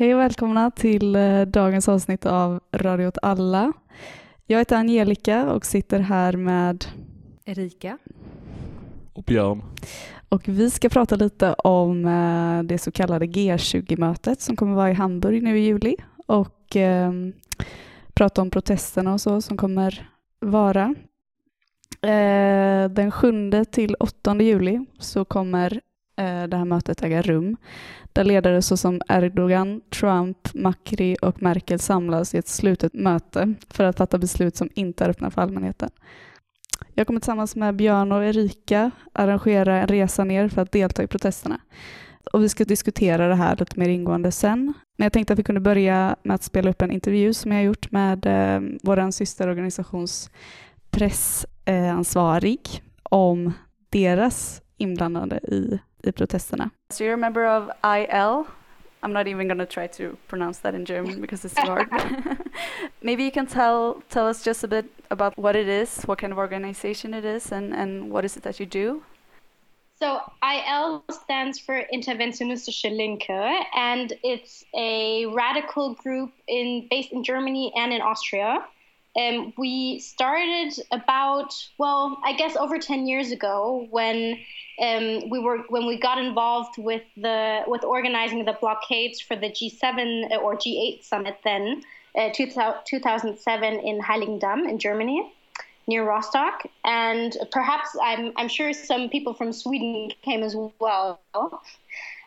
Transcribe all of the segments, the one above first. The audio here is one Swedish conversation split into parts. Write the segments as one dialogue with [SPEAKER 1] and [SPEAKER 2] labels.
[SPEAKER 1] Hej och välkomna till eh, dagens avsnitt av Radio åt alla. Jag heter Angelica och sitter här med
[SPEAKER 2] Erika.
[SPEAKER 3] Och Björn.
[SPEAKER 1] Och vi ska prata lite om eh, det så kallade G20-mötet som kommer vara i Hamburg nu i juli och eh, prata om protesterna och så som kommer vara. Eh, den 7 till 8 juli så kommer Eh, det här mötet äga rum där ledare såsom Erdogan, Trump, Macri och Merkel samlas i ett slutet möte för att fatta beslut som inte är öppna för allmänheten. Jag kommer tillsammans med Björn och Erika arrangera en resa ner för att delta i protesterna. Och vi ska diskutera det här lite mer ingående sen. Men jag tänkte att vi kunde börja med att spela upp en intervju som jag har gjort med eh, vår systerorganisations pressansvarig om deras inblandande i, i protesterna. So you're a member of IL. I'm not even going to try to pronounce that in German because it's too hard. Maybe you can tell tell us just a bit about what it is, what kind of organization it is, and, and what is it that you do?
[SPEAKER 4] So IL stands for Interventionistische Linke, and it's a radical group in based in Germany and in Austria. Um, we started about well, I guess over ten years ago when um, we were when we got involved with the with organizing the blockades for the G7 or G8 summit then uh, 2007 in Heiligendamm in Germany near Rostock. And perhaps I'm I'm sure some people from Sweden came as well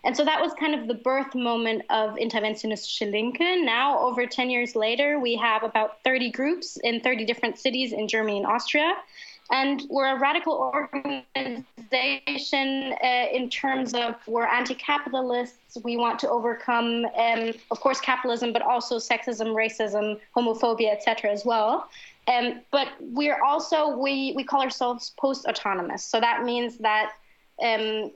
[SPEAKER 4] and so that was kind of the birth moment of Interventionist Linke. Now, over 10 years later, we have about 30 groups in 30 different cities in Germany and Austria. And we're a radical organization uh, in terms of we're anti capitalists. We want to overcome, um, of course, capitalism, but also sexism, racism, homophobia, etc., as well. Um, but we're also, we, we call ourselves post autonomous. So that means that um,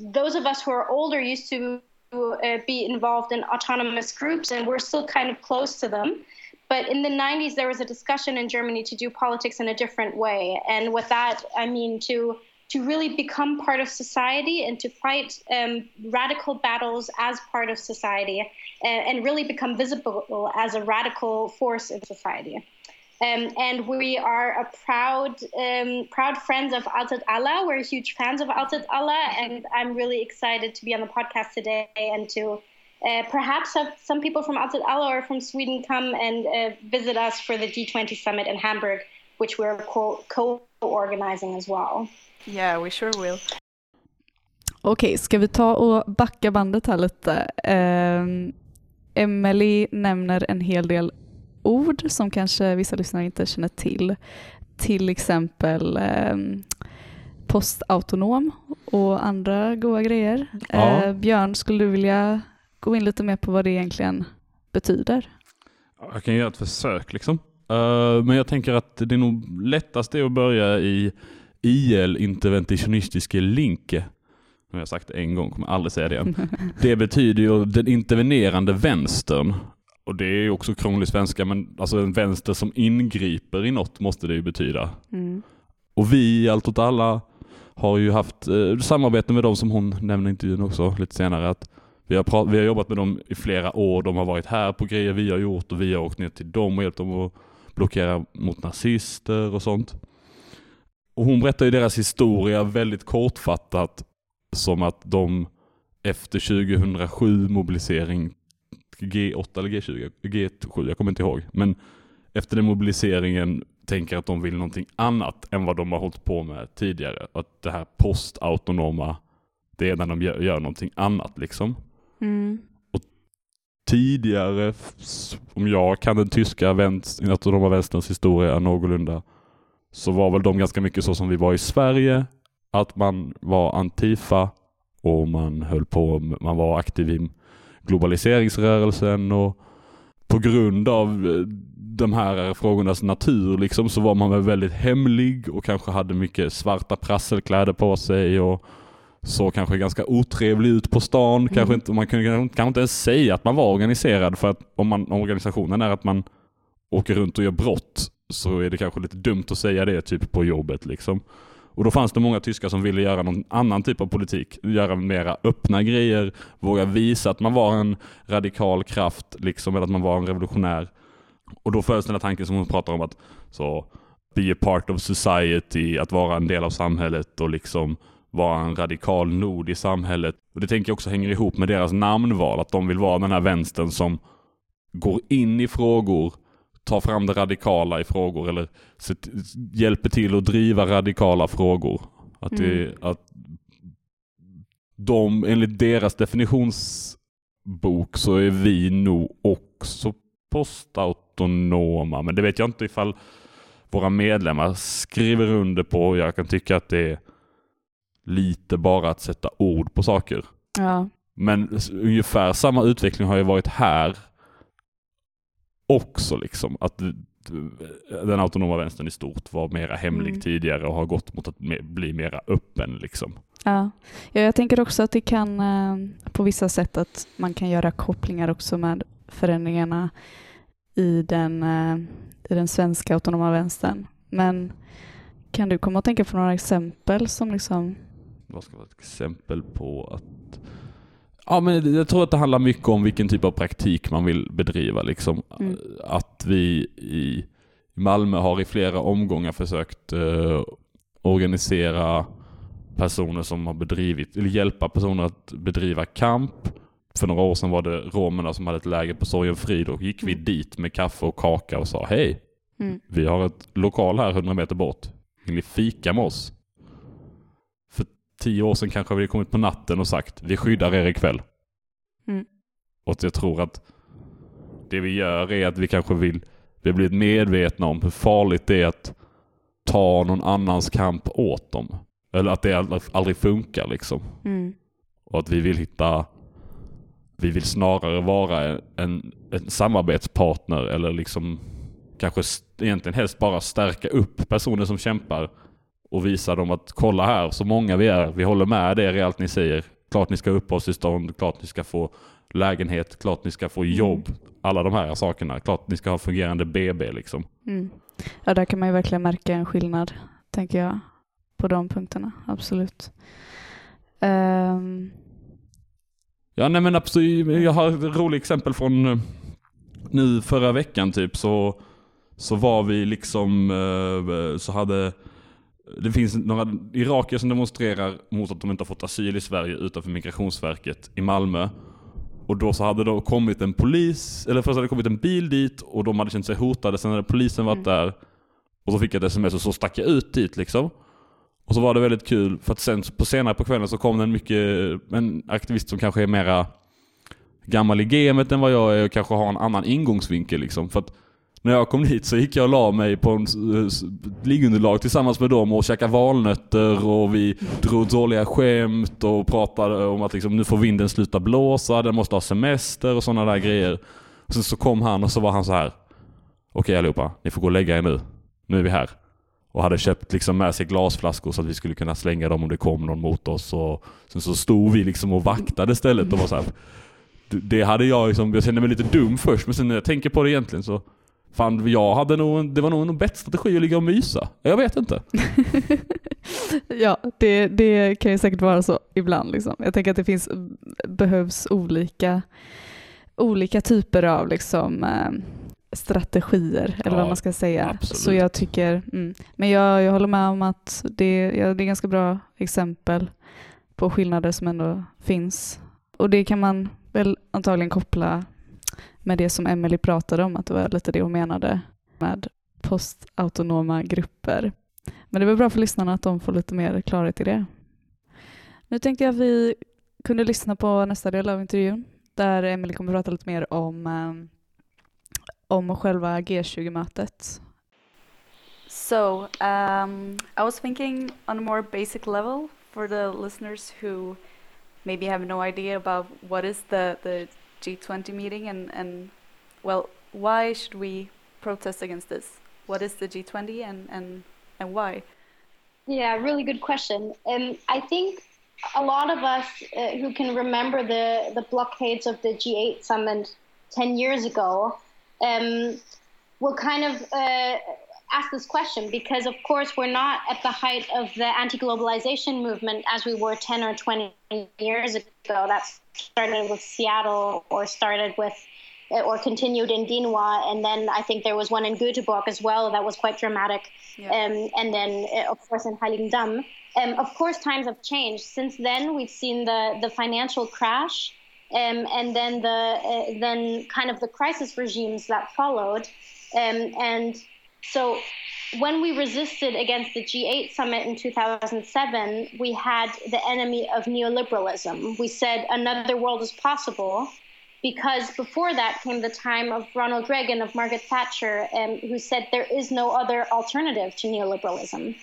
[SPEAKER 4] those of us who are older used to uh, be involved in autonomous groups, and we're still kind of close to them. But in the 90s, there was a discussion in Germany to do politics in a different way. And with that, I mean to to really become part of society and to fight um, radical battles as part of society and, and really become visible as a radical force in society. Um, and we are a proud, um, proud friends of Altat Allah. We're huge fans of Altat Allah, and I'm really excited to be on the podcast today and to uh, perhaps have some people from Altat Allah or from Sweden come and uh, visit us for the G20 summit in Hamburg, which we're co-organizing as well.
[SPEAKER 1] Yeah, we sure will. Okej, okay, ska vi ta och backa bandet här lite? Um, Emily nämner en hel del ord som kanske vissa lyssnare inte känner till. Till exempel eh, postautonom och andra goda grejer. Ja. Eh, Björn, skulle du vilja gå in lite mer på vad det egentligen betyder?
[SPEAKER 3] Jag kan göra ett försök liksom. Uh, men jag tänker att det är nog lättast är att börja i IL interventionistiske linke. Nu har jag sagt det en gång, kommer aldrig säga det igen. Det betyder ju den intervenerande vänstern och det är också krånglig svenska, men alltså en vänster som ingriper i något måste det ju betyda. Mm. Och vi, Allt åt alla, har ju haft eh, samarbete med dem som hon nämner i intervjun också lite senare. Att vi, har vi har jobbat med dem i flera år. De har varit här på grejer vi har gjort och vi har åkt ner till dem och hjälpt dem att blockera mot nazister och sånt. Och hon berättar ju deras historia väldigt kortfattat som att de efter 2007 mobilisering G8 eller G20, G7, jag kommer inte ihåg. Men efter den mobiliseringen tänker att de vill någonting annat än vad de har hållit på med tidigare. Att det här postautonoma, det är när de gör, gör någonting annat liksom. Mm. Och tidigare, om jag kan den tyska vänster, autonoma vänsterns historia någorlunda, så var väl de ganska mycket så som vi var i Sverige. Att man var antifa och man höll på, man var aktiv i globaliseringsrörelsen och på grund av eh, de här frågornas natur liksom så var man väl väldigt hemlig och kanske hade mycket svarta prasselkläder på sig och så kanske ganska otrevlig ut på stan. Mm. Kanske inte, man kunde kanske inte ens säga att man var organiserad för att om, man, om organisationen är att man åker runt och gör brott så är det kanske lite dumt att säga det typ på jobbet liksom. Och då fanns det många tyskar som ville göra någon annan typ av politik. Göra mera öppna grejer, våga visa att man var en radikal kraft, liksom, eller att man var en revolutionär. Och då föds den här tanken som hon pratar om att så, be a part of society, att vara en del av samhället och liksom vara en radikal nod i samhället. Och Det tänker jag också hänger ihop med deras namnval, att de vill vara den här vänstern som går in i frågor, tar fram det radikala i frågor eller hjälper till att driva radikala frågor. Att, det, mm. att de, enligt deras definitionsbok så är vi nog också postautonoma. Men det vet jag inte ifall våra medlemmar skriver under på. Jag kan tycka att det är lite bara att sätta ord på saker.
[SPEAKER 1] Ja.
[SPEAKER 3] Men ungefär samma utveckling har ju varit här också. liksom Att den autonoma vänstern i stort var mera hemlig mm. tidigare och har gått mot att bli mera öppen. Liksom.
[SPEAKER 1] Ja. ja, jag tänker också att det kan eh, på vissa sätt att man kan göra kopplingar också med förändringarna i den, eh, i den svenska autonoma vänstern. Men kan du komma att tänka på några exempel som liksom
[SPEAKER 3] vad ska vara ett exempel på att Ja, men jag tror att det handlar mycket om vilken typ av praktik man vill bedriva. Liksom. Mm. Att vi i Malmö har i flera omgångar försökt uh, organisera personer som har bedrivit, eller hjälpa personer att bedriva kamp. För några år sedan var det romerna som hade ett läger på Sorgenfri. Då gick vi mm. dit med kaffe och kaka och sa hej, mm. vi har ett lokal här 100 meter bort. Vill ni fika med oss? Tio år sedan kanske vi kommit på natten och sagt vi skyddar er ikväll. Mm. Och jag tror att det vi gör är att vi kanske vill, vi har blivit medvetna om hur farligt det är att ta någon annans kamp åt dem. Eller att det aldrig, aldrig funkar liksom. Mm. Och att vi vill hitta, vi vill snarare vara en, en samarbetspartner eller liksom kanske egentligen helst bara stärka upp personer som kämpar och visa dem att kolla här så många vi är. Vi håller med er i allt ni säger. Klart ni ska ha uppehållstillstånd, klart ni ska få lägenhet, klart ni ska få mm. jobb. Alla de här sakerna. Klart ni ska ha fungerande BB liksom.
[SPEAKER 1] Mm. Ja, där kan man ju verkligen märka en skillnad, tänker jag, på de punkterna. Absolut. Um...
[SPEAKER 3] Ja, nej men absolut. Jag har ett roligt exempel från eh, nu förra veckan typ så, så var vi liksom, eh, så hade det finns några irakier som demonstrerar mot att de inte har fått asyl i Sverige utanför Migrationsverket i Malmö. Och då så hade det kommit en polis, eller först hade det kommit en bil dit och de hade känt sig hotade. Sen hade polisen varit mm. där och så fick jag ett sms och så stack jag ut dit liksom. Och så var det väldigt kul för att sen på senare på kvällen så kom det en mycket, en aktivist som kanske är mera gammal i gamet än vad jag är och kanske har en annan ingångsvinkel liksom. För att när jag kom dit så gick jag och la mig på en eh, liggunderlag tillsammans med dem och käkade valnötter och vi drog dåliga skämt och pratade om att liksom, nu får vinden sluta blåsa, den måste ha semester och sådana där grejer. Och sen så kom han och så var han så här. Okej allihopa, ni får gå och lägga er nu. Nu är vi här. Och hade köpt liksom med sig glasflaskor så att vi skulle kunna slänga dem om det kom någon mot oss. Och sen så stod vi liksom och vaktade stället och var så här. Det hade jag liksom, jag kände mig lite dum först men sen när jag tänker på det egentligen så Fan, jag hade nog, det var nog en bättre strategi att ligga och mysa. Jag vet inte.
[SPEAKER 1] ja, det, det kan ju säkert vara så ibland. Liksom. Jag tänker att det finns, behövs olika, olika typer av liksom, äh, strategier, eller ja, vad man ska säga. Absolut. Så jag tycker, mm. Men jag, jag håller med om att det, ja, det är ganska bra exempel på skillnader som ändå finns. Och det kan man väl antagligen koppla med det som Emily pratade om, att det var lite det hon menade med postautonoma grupper. Men det var bra för lyssnarna att de får lite mer klarhet i det. Nu tänkte jag att vi kunde lyssna på nästa del av intervjun där Emily kommer prata lite mer om, eh, om själva G20-mötet. So, um, I was thinking on a more basic level for the listeners who maybe have no idea about what is the, the G20 meeting and, and well, why should we protest against this? What is the G20 and, and, and why?
[SPEAKER 4] Yeah, really good question. Um, I think a lot of us uh, who can remember the, the blockades of the G8 summit 10 years ago um, will kind of uh, ask this question because, of course, we're not at the height of the anti globalization movement as we were 10 or 20 years ago. That started with Seattle or started with or continued in Dinwa, and then I think there was one in Göteborg as well that was quite dramatic, yeah. um, and then uh, of course in Heiligendamm. Um, of course, times have changed since then. We've seen the the financial crash, um, and then the uh, then kind of the crisis regimes that followed, um, and so when we resisted against the G8 summit in 2007, we had the enemy of neoliberalism. We said another world is possible because before that came the time of Ronald Reagan, of Margaret Thatcher, um, who said there is no other alternative to neoliberalism.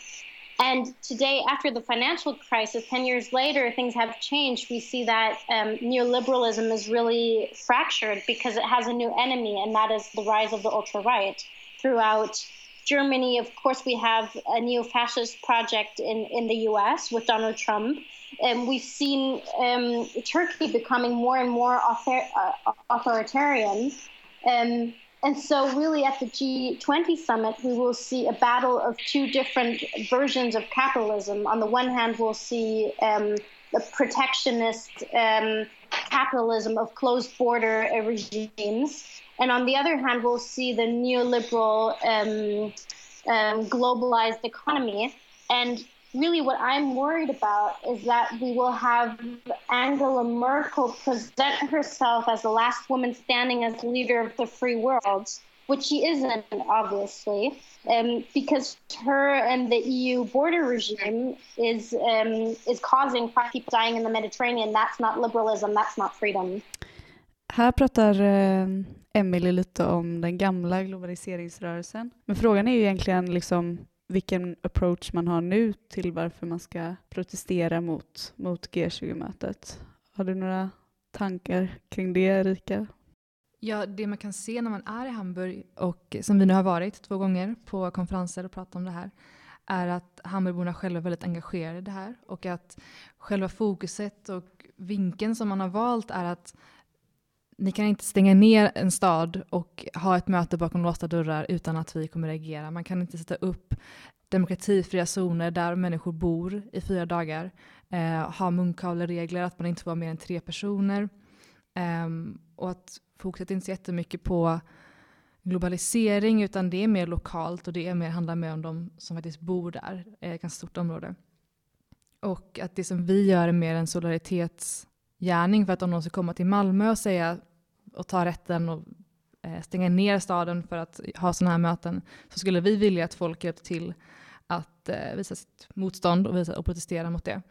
[SPEAKER 4] And today, after the financial crisis, 10 years later, things have changed. We see that um, neoliberalism is really fractured because it has a new enemy, and that is the rise of the ultra right throughout Germany. Of course, we have a neo fascist project in, in the US with Donald Trump And we've seen um, Turkey becoming more and more author- uh, authoritarian. Um, and so, really, at the G20 summit, we will see a battle of two different versions of capitalism. On the one hand, we'll see um, the protectionist um, capitalism of closed border regimes. And on the other hand, we'll see the neoliberal um, globalized economy. And really what I'm worried about is that we will have Angela Merkel present herself as the last woman standing as leader of the free world, which she isn't, obviously, um, because her and the EU border regime is um, is causing five people dying in the Mediterranean. That's not liberalism. That's not freedom.
[SPEAKER 1] Här pratar Emelie lite om den gamla globaliseringsrörelsen. Men frågan är ju egentligen liksom vilken approach man har nu till varför man ska protestera mot, mot G20-mötet. Har du några tankar kring det, Erika?
[SPEAKER 2] Ja, det man kan se när man är i Hamburg, och som vi nu har varit två gånger på konferenser och pratat om det här, är att Hamburgborna själva är väldigt engagerade i det här och att själva fokuset och vinkeln som man har valt är att ni kan inte stänga ner en stad och ha ett möte bakom låsta dörrar utan att vi kommer reagera. Man kan inte sätta upp demokratifria zoner där människor bor i fyra dagar, eh, ha munkavleregler, att man inte får vara mer än tre personer eh, och att fokuset inte så jättemycket på globalisering utan det är mer lokalt och det är mer, handlar mer om de som faktiskt bor där, eh, ett ganska stort område. Och att det som vi gör är mer en solidaritetsgärning för att om någon ska komma till Malmö och säga och ta rätten och eh, stänga ner staden för att ha sådana här möten, så skulle vi vilja att folk hjälpte till att eh, visa sitt motstånd och, visa, och protestera mot det.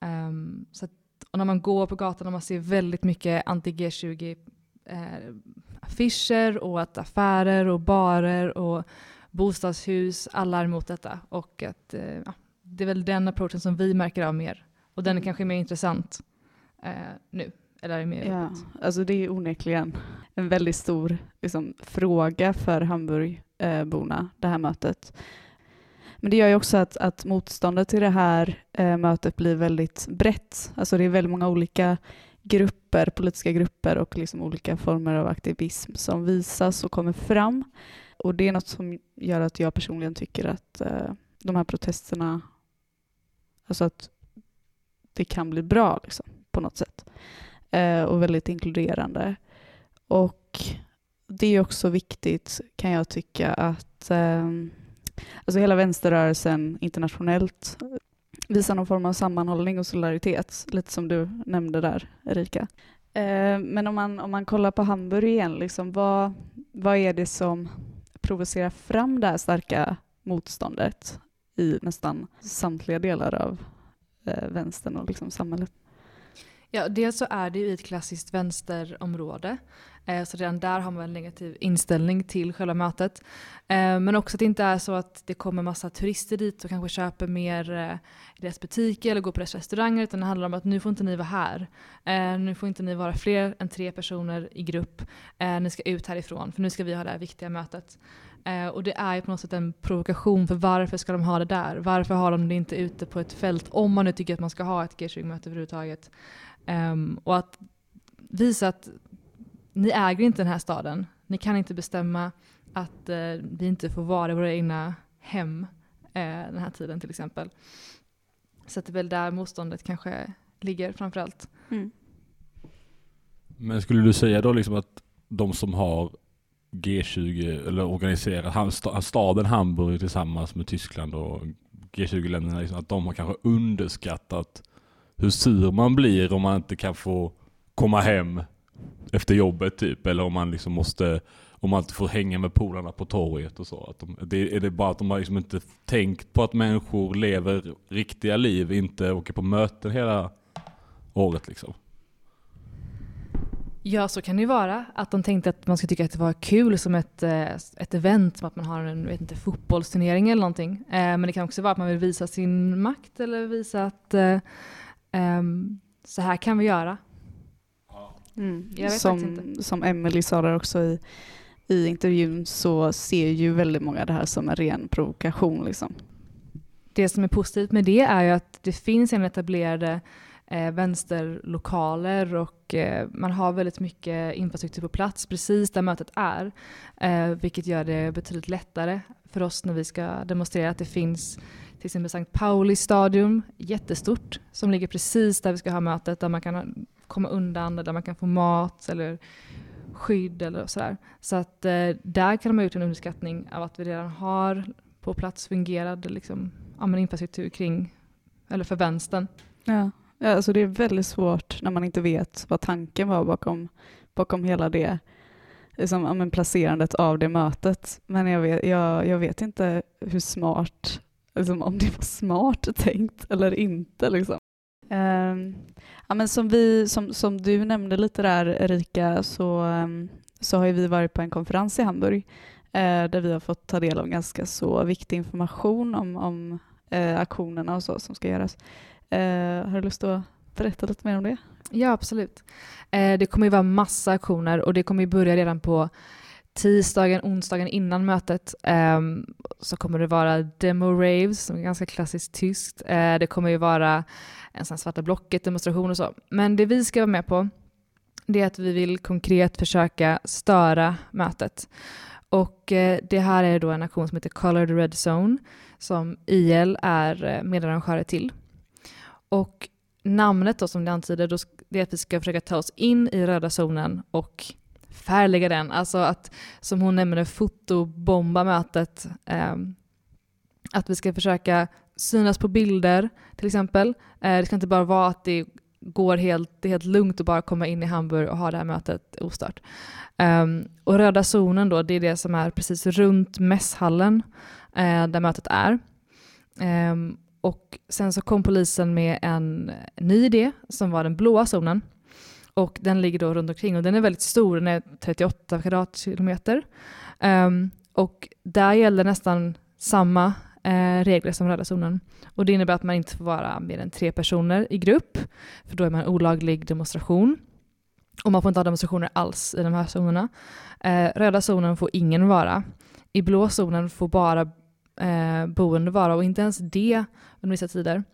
[SPEAKER 2] Um, så att, och när man går på gatan och man ser väldigt mycket anti-G20 eh, affischer och att affärer och barer och bostadshus, alla är emot detta. Och att eh, ja, det är väl den approachen som vi märker av mer. Och den är kanske mer intressant eh, nu. Eller mer
[SPEAKER 1] ja, alltså det är onekligen en väldigt stor liksom, fråga för Hamburgborna, det här mötet. Men det gör ju också att, att motståndet till det här eh, mötet blir väldigt brett. Alltså det är väldigt många olika grupper, politiska grupper och liksom olika former av aktivism som visas och kommer fram. Och det är något som gör att jag personligen tycker att eh, de här protesterna, alltså att det kan bli bra liksom, på något sätt Eh, och väldigt inkluderande. Och det är också viktigt, kan jag tycka, att ehm, alltså hela vänsterrörelsen internationellt visar någon form av sammanhållning och solidaritet, lite som du nämnde där, Erika. Eh, men om man, om man kollar på Hamburg igen, liksom, vad, vad är det som provocerar fram det här starka motståndet i nästan samtliga delar av eh, vänstern och liksom samhället?
[SPEAKER 2] Ja, dels så är det ju i ett klassiskt vänsterområde. Eh, så redan där har man en negativ inställning till själva mötet. Eh, men också att det inte är så att det kommer massa turister dit och kanske köper mer eh, i deras butiker eller går på deras restauranger. Utan det handlar om att nu får inte ni vara här. Nu får inte ni vara fler än tre personer i grupp. Ni ska ut härifrån för nu ska vi ha det här viktiga mötet. Eh, och det är ju på något sätt en provokation för varför ska de ha det där? Varför har de det inte ute på ett fält om man nu tycker att man ska ha ett G20-möte överhuvudtaget? Um, och att visa att ni äger inte den här staden. Ni kan inte bestämma Att eh, vi inte får vara i våra egna hem eh, den här tiden till exempel. Så att det är väl där motståndet kanske ligger framförallt.
[SPEAKER 1] Mm.
[SPEAKER 3] Men skulle du säga då liksom att de som har G20 eller organiserat staden Hamburg tillsammans med Tyskland och G20-länderna, liksom, att de har kanske underskattat hur sur man blir om man inte kan få komma hem efter jobbet typ, eller om man liksom måste om man inte får hänga med polarna på torget och så. Att de, det, är det bara att de har liksom inte tänkt på att människor lever riktiga liv, inte åker på möten hela året liksom.
[SPEAKER 2] Ja, så kan det ju vara. Att de tänkte att man skulle tycka att det var kul som ett, eh, ett event, som att man har en vet inte, fotbollsturnering eller någonting. Eh, Men det kan också vara att man vill visa sin makt eller visa att ehm, så här kan vi göra.
[SPEAKER 1] Mm.
[SPEAKER 2] Jag vet
[SPEAKER 1] som, som Emily sa där också i, i intervjun så ser ju väldigt många det här som en ren provokation. Liksom.
[SPEAKER 2] Det som är positivt med det är ju att det finns en etablerade eh, vänsterlokaler och eh, man har väldigt mycket infrastruktur på plats precis där mötet är. Eh, vilket gör det betydligt lättare för oss när vi ska demonstrera att det finns till exempel Sankt Pauli stadion, jättestort, som ligger precis där vi ska ha mötet, där man kan komma undan, där man kan få mat eller skydd eller sådär. Så att eh, där kan de ha gjort en underskattning av att vi redan har på plats fungerande liksom, ja, infrastruktur kring, eller för vänstern.
[SPEAKER 1] Ja. Ja, alltså det är väldigt svårt när man inte vet vad tanken var bakom, bakom hela det liksom, ja, men placerandet av det mötet. Men jag vet, jag, jag vet inte hur smart, liksom, om det var smart tänkt eller inte. Liksom. Um, ja, men som, vi, som, som du nämnde lite där Erika så, um, så har ju vi varit på en konferens i Hamburg eh, där vi har fått ta del av ganska så viktig information om, om eh, aktionerna och så som ska göras. Eh, har du lust att berätta lite mer om det?
[SPEAKER 2] Ja, absolut. Eh, det kommer ju vara massa aktioner och det kommer ju börja redan på tisdagen, onsdagen innan mötet. Ehm, så kommer det vara demo raves, som är ganska klassiskt tyskt. Eh, det kommer ju vara en sån svarta blocket demonstration och så. Men det vi ska vara med på, det är att vi vill konkret försöka störa mötet. Och eh, det här är då en aktion som heter Colored Red Zone, som IL är eh, medarrangörer till. Och namnet då som det antyder, då, det är att vi ska försöka ta oss in i röda zonen och färglägga den. Alltså att, som hon nämnde, fotobomba mötet. Eh, att vi ska försöka synas på bilder till exempel. Eh, det ska inte bara vara att det går helt, det är helt lugnt att bara komma in i Hamburg och ha det här mötet ostört. Um, eh, och röda zonen då, det är det som är precis runt mässhallen eh, där mötet är. Um, och sen så kom polisen med en ny idé som var den blåa zonen. Och den ligger då runt omkring och den är väldigt stor, den är 38 kvadratkilometer. Um, och där gäller nästan samma eh, regler som röda zonen. Och det innebär att man inte får vara mer än tre personer i grupp, för då är man olaglig demonstration. Och man får inte ha demonstrationer alls i de här zonerna. Eh, röda zonen får ingen vara. I blå zonen får bara eh, boende vara och inte ens det under vissa tider.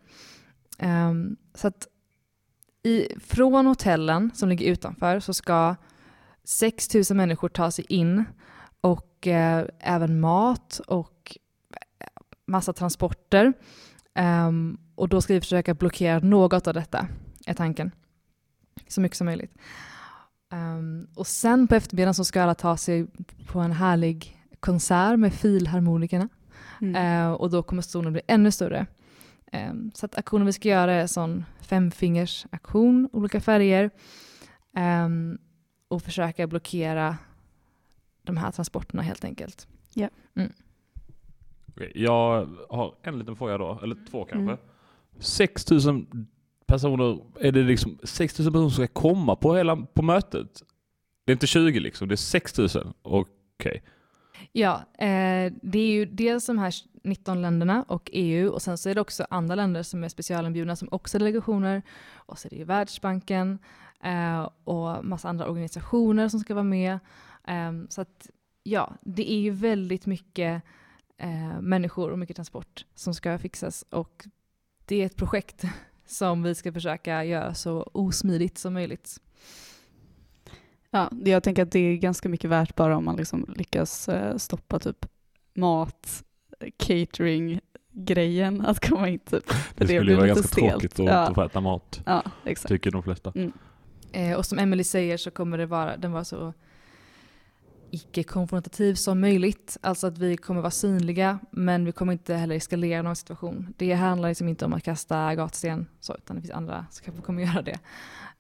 [SPEAKER 2] Eh, så att i, från hotellen som ligger utanför så ska 6 000 människor ta sig in och eh, även mat och eh, massa transporter. Um, och då ska vi försöka blockera något av detta, är tanken. Så mycket som möjligt. Um, och sen på eftermiddagen så ska alla ta sig på en härlig konsert med filharmonikerna. Eh, och då kommer zonen bli ännu större. Eh, så att aktionen vi ska göra är en sån femfingers aktion, olika färger. Eh, och försöka blockera de här transporterna helt enkelt.
[SPEAKER 3] Okej, Jag har en liten fråga då, eller två kanske.
[SPEAKER 1] Mm.
[SPEAKER 3] 6000 personer, är det liksom 6000 personer som ska komma på hela på mötet? Det är inte 20 liksom, det är 6000. Okej.
[SPEAKER 2] Ja, eh, det är ju dels de här 19 länderna och EU och sen så är det också andra länder som är specialinbjudna som också är delegationer. Och så är det ju Världsbanken eh, och massa andra organisationer som ska vara med. Eh, så att ja, det är ju väldigt mycket eh, människor och mycket transport som ska fixas och det är ett projekt som vi ska försöka göra så osmidigt som möjligt.
[SPEAKER 1] Ja, jag tänker att det är ganska mycket värt bara om man liksom lyckas eh, stoppa typ mat, catering, grejen att komma in typ.
[SPEAKER 3] Det,
[SPEAKER 1] det
[SPEAKER 3] skulle
[SPEAKER 1] blir
[SPEAKER 3] ju vara ganska
[SPEAKER 1] stelt.
[SPEAKER 3] tråkigt att,
[SPEAKER 1] Ja.
[SPEAKER 3] att få äta mat,
[SPEAKER 1] Ja, exakt.
[SPEAKER 3] tycker de flesta.
[SPEAKER 2] Eh, och som Emily säger så kommer det vara, den vara så icke-konfrontativ som möjligt. Alltså att vi kommer vara synliga men vi kommer inte heller eskalera någon situation. Det handlar liksom inte om att kasta gatsten så, utan det finns andra som kanske kommer göra det.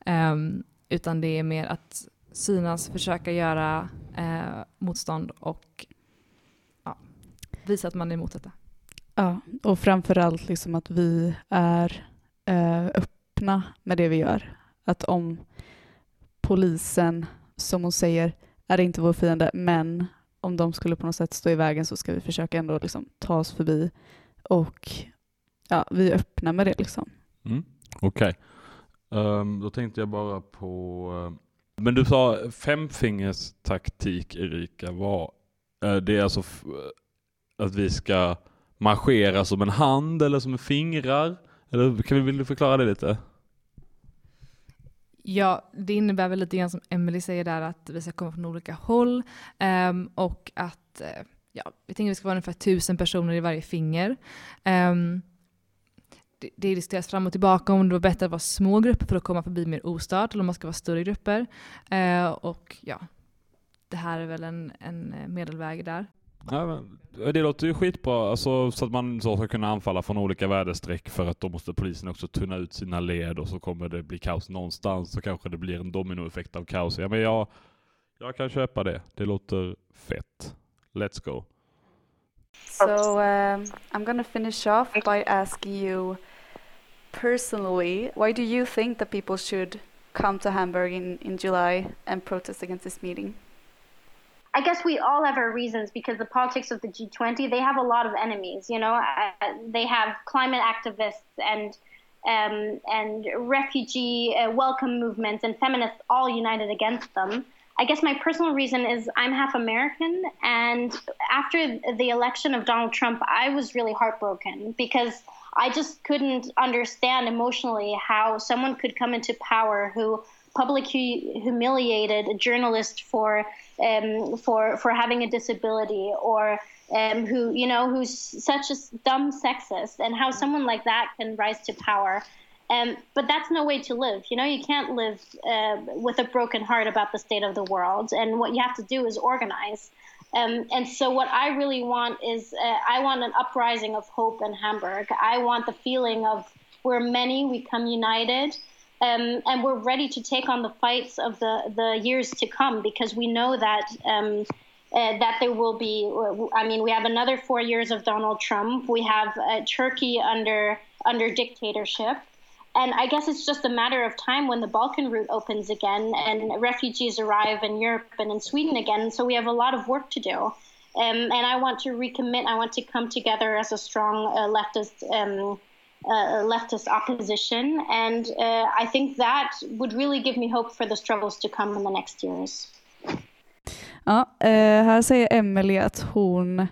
[SPEAKER 2] Ehm, utan det är mer att synas, försöka göra eh, motstånd och ja, visa att man är emot detta.
[SPEAKER 1] Ja, och framförallt liksom att vi är eh, öppna med det vi gör. Att om polisen, som hon säger, är inte vår fiende, men om de skulle på något sätt stå i vägen så ska vi försöka ändå liksom ta oss förbi. Och ja, vi är öppna med det liksom.
[SPEAKER 3] Mm. Okej. Ehm, då tänkte jag bara på men du sa femfingers taktik Erika. Var, eh, det är alltså eh, att vi ska marschera som en hand eller som fingrar? Eller kan vi, vill du förklara det lite?
[SPEAKER 2] Ja, det innebär väl lite grann som Emily säger där att vi ska komma från olika håll um, och att eh, ja, vi tänker att vi ska vara ungefär tusen personer i varje finger. Um, det, det diskuteras fram och tillbaka om det var bättre att vara små grupper för att komma förbi mer ostört eller om man ska vara större grupper. Eh, och ja, det här är väl en, en eh, medelväg där.
[SPEAKER 3] Ja, men, eh, det låter ju skitbra, alltså, så att man så ska kunna anfalla från olika väderstreck för att då måste polisen också tunna ut sina led och så kommer det bli kaos någonstans så kanske det blir en dominoeffekt av kaos. Ja, men jag, jag kan köpa det. Det låter fett. Let's go.
[SPEAKER 1] So um, I'm gonna finish off by asking you personally, why do you think that people should come to Hamburg in, in July and protest against this meeting?
[SPEAKER 4] I guess we all have our reasons because the politics of the G20, they have a lot of enemies. You know, uh, they have climate activists and um, and refugee uh, welcome movements and feminists all united against them. I guess my personal reason is I'm half American, and after the election of Donald Trump, I was really heartbroken because I just couldn't understand emotionally how someone could come into power who publicly humiliated a journalist for um, for for having a disability or um, who you know who's such a dumb sexist and how someone like that can rise to power. Um, but that's no way to live. You know, you can't live uh, with a broken heart about the state of the world. And what you have to do is organize. Um, and so, what I really want is uh, I want an uprising of hope in Hamburg. I want the feeling of we're many, we come united, um, and we're ready to take on the fights of the, the years to come because we know that. Um, uh, that there will be, I mean, we have another four years of Donald Trump. We have uh, Turkey under under dictatorship. And I guess it's just a matter of time when the Balkan route opens again and refugees arrive in Europe and in Sweden again. So we have a lot of work to do. Um, and I want to recommit. I want to come together as a strong uh, leftist um, uh, leftist opposition, and uh, I think that would really give me hope for the struggles to come in the next years.
[SPEAKER 1] Ja, eh, här säger Emily att hon,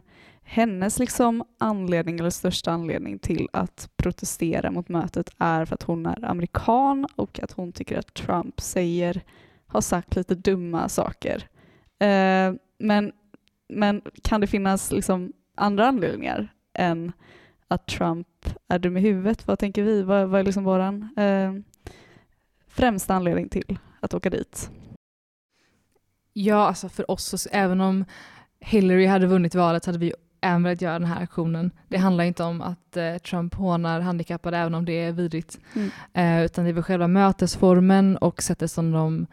[SPEAKER 1] hennes liksom anledning eller största anledning till att protestera mot mötet är för att hon är amerikan och att hon tycker att Trump säger, har sagt lite dumma saker. Eh, men, men kan det finnas liksom andra anledningar än att Trump är dum i huvudet? Vad tänker vi? Vad, vad är liksom vår eh, främsta anledning till att åka dit?
[SPEAKER 2] Ja, alltså för oss, även om Hillary hade vunnit valet hade vi även velat göra den här aktionen. Det handlar inte om att eh, Trump hånar handikappade, även om det är vidrigt,
[SPEAKER 1] Mm.
[SPEAKER 2] eh, utan det är väl själva mötesformen och sättet som de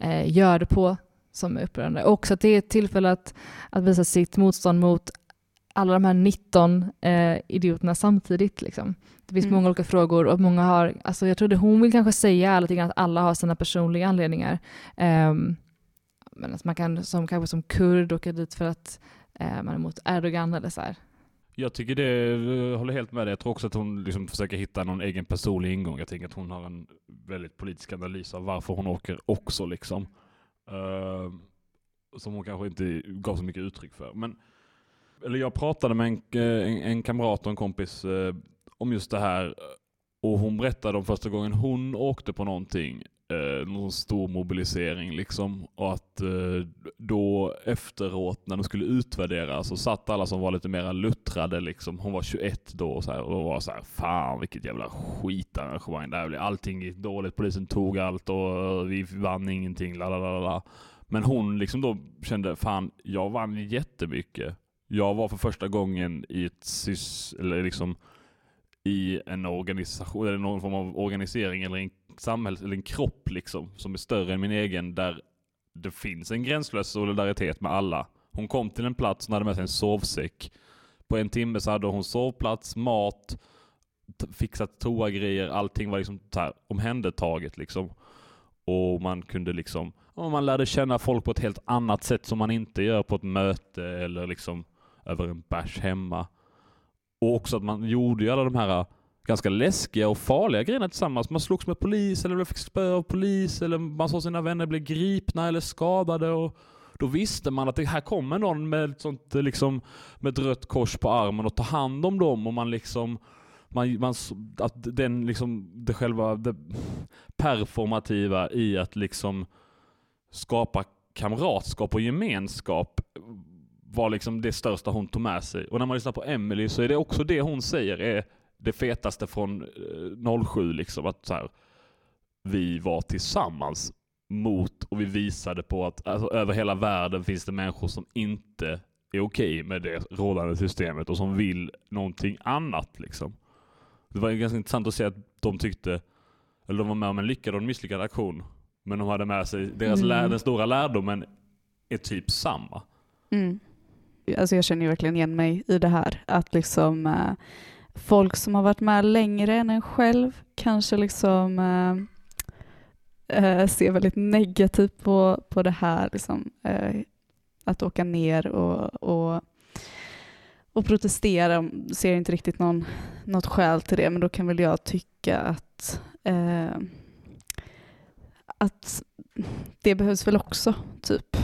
[SPEAKER 2] eh, gör det på som är upprörande. Och också att det är ett tillfälle att, att visa sitt motstånd mot alla de här 19 eh, idioterna samtidigt. Liksom. Det finns
[SPEAKER 1] Mm.
[SPEAKER 2] många olika frågor och många har, alltså jag trodde hon vill kanske säga lite grann att alla har sina personliga anledningar. Ehm, men att man kan som, kanske som kurd åka dit för att Eh, man är emot Erdogan eller så här.
[SPEAKER 3] Jag tycker det, jag håller helt med dig. Jag tror också att hon liksom försöker hitta någon egen personlig ingång. Jag tänker att hon har en väldigt politisk analys av varför hon åker också liksom. Uh, som hon kanske inte gav så mycket uttryck för. Men, eller jag pratade med en, en, en kamrat och en kompis uh, om just det här. Och hon berättade om första gången hon åkte på någonting eh, någon stor mobilisering liksom. Och att eh, då efteråt när de skulle utvärdera så satt alla som var lite mera luttrade liksom. Hon var 21 då och, så här, och var så här, fan vilket jävla skitarrangemang det här blev. Allting gick dåligt, polisen tog allt och vi vann ingenting, la. Men hon liksom då kände, fan jag vann jättemycket. Jag var för första gången i ett sys, eller liksom i en organisation, eller någon form av organisering eller en samhälls, eller en kropp liksom, som är större än min egen, där det finns en gränslös solidaritet med alla. Hon kom till en plats, hon hade med sig en sovsäck. På en timme så hade hon sovplats, mat, fixat toagrejer, allting var liksom så här omhändertaget liksom. Och man kunde liksom, man lärde känna folk på ett helt annat sätt som man inte gör på ett möte eller liksom över en bärs hemma. Och också att man gjorde ju alla de här ganska läskiga och farliga grejerna tillsammans. Man slogs med polis eller fick spö av polis eller man såg sina vänner bli gripna eller skadade. Och då visste man att det här kommer någon med ett sånt eh, liksom med ett rött kors på armen och tar hand om dem och man liksom man, man, att den liksom, det själva det performativa i att liksom skapa kamratskap och gemenskap var liksom det största hon tog med sig. Och när man lyssnar på Emily så är det också det hon säger är det fetaste från 07 liksom. Att så här, vi var tillsammans mot och vi visade på att alltså, över hela världen finns det människor som inte är okej med det rådande systemet och som vill någonting annat liksom. Det var ganska intressant att se att de tyckte, eller de var med om en lyckad och en misslyckad aktion. Men de hade med sig, deras mm. lär, den stora lärdomen är typ samma.
[SPEAKER 1] Mm. Alltså jag känner ju verkligen igen mig i det här. Att liksom äh, folk som har varit med längre än en själv kanske liksom eh, eh ser väldigt negativt på, på det här. Liksom, eh, att åka ner och, och, och protestera. Ser inte riktigt någon, något skäl till det. Men då kan väl jag tycka att eh, att det behövs väl också, typ.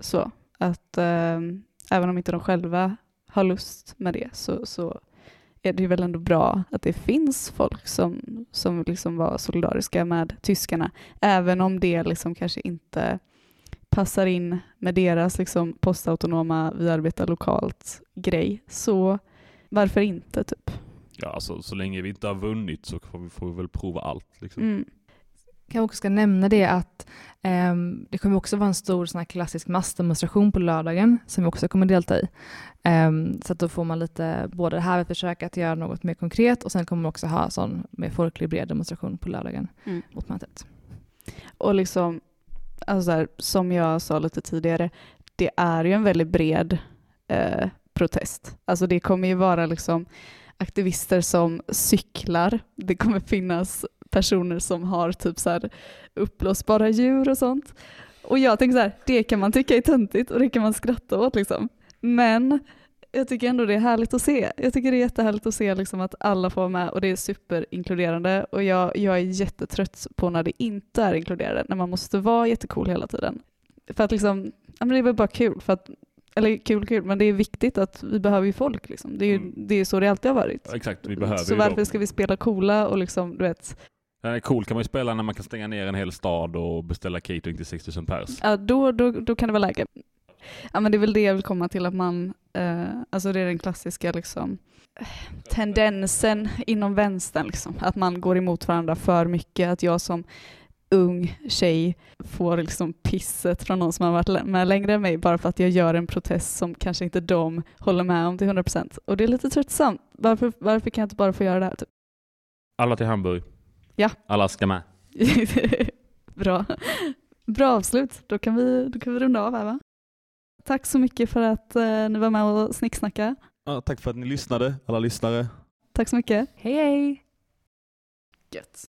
[SPEAKER 1] Så att eh, även om inte de själva har lust med det så, så är det väl ändå bra att det finns folk som, som liksom var solidariska med tyskarna, även om det liksom kanske inte passar in med deras liksom postautonoma vi arbetar lokalt grej. Så varför inte typ?
[SPEAKER 3] Ja, alltså så länge vi inte har vunnit så får vi, får vi väl prova allt. Liksom. Mm
[SPEAKER 2] kanske också ska nämna det att eh, det kommer också vara en stor sån här klassisk massdemonstration på lördagen som vi också kommer delta i. Eh, så då får man lite både det här att försöka att göra något mer konkret och sen kommer man också ha sån mer folklig bred demonstration på lördagen mm. mot mötet.
[SPEAKER 1] Och liksom, alltså här, som jag sa lite tidigare, det är ju en väldigt bred eh, protest. Alltså det kommer ju vara liksom aktivister som cyklar. Det kommer finnas personer som har typ så här uppblåsbara djur och sånt. Och jag tänker så här, det kan man tycka är töntigt och det kan man skratta åt liksom. Men jag tycker ändå det är härligt att se. Jag tycker det är jättehärligt att se liksom att alla får vara med och det är superinkluderande och jag, jag är jättetrött på när det inte är inkluderande, när man måste vara jättecool hela tiden. För att liksom, ja men det är väl bara kul för att eller kul kul, men det är viktigt att vi behöver ju folk. Liksom. Det, är ju, mm. det är så det alltid har varit.
[SPEAKER 3] Exakt, vi behöver
[SPEAKER 1] Så varför ska vi spela coola och liksom, du vet,
[SPEAKER 3] den är cool kan man ju spela när man kan stänga ner en hel stad och beställa catering till 6000 pers.
[SPEAKER 1] Ja, då, då, då kan det vara läge. Ja, men det är väl det jag vill komma till, att man, eh, alltså det är den klassiska liksom, tendensen inom vänstern, liksom, att man går emot varandra för mycket, att jag som ung tjej får liksom pisset från någon som har varit med längre än mig bara för att jag gör en protest som kanske inte de håller med om till 100%. Och det är lite tröttsamt. Varför, varför kan jag inte bara få göra det här? Typ?
[SPEAKER 3] Alla till Hamburg.
[SPEAKER 1] Ja.
[SPEAKER 3] Alla ska med.
[SPEAKER 1] Bra. Bra avslut. Då kan, vi, då kan vi runda av här va? Tack så mycket för att eh, ni var med och snicksnacka.
[SPEAKER 3] Ja, tack för att ni lyssnade, alla lyssnare.
[SPEAKER 1] Tack så mycket.
[SPEAKER 2] Hej hej.
[SPEAKER 1] Gött.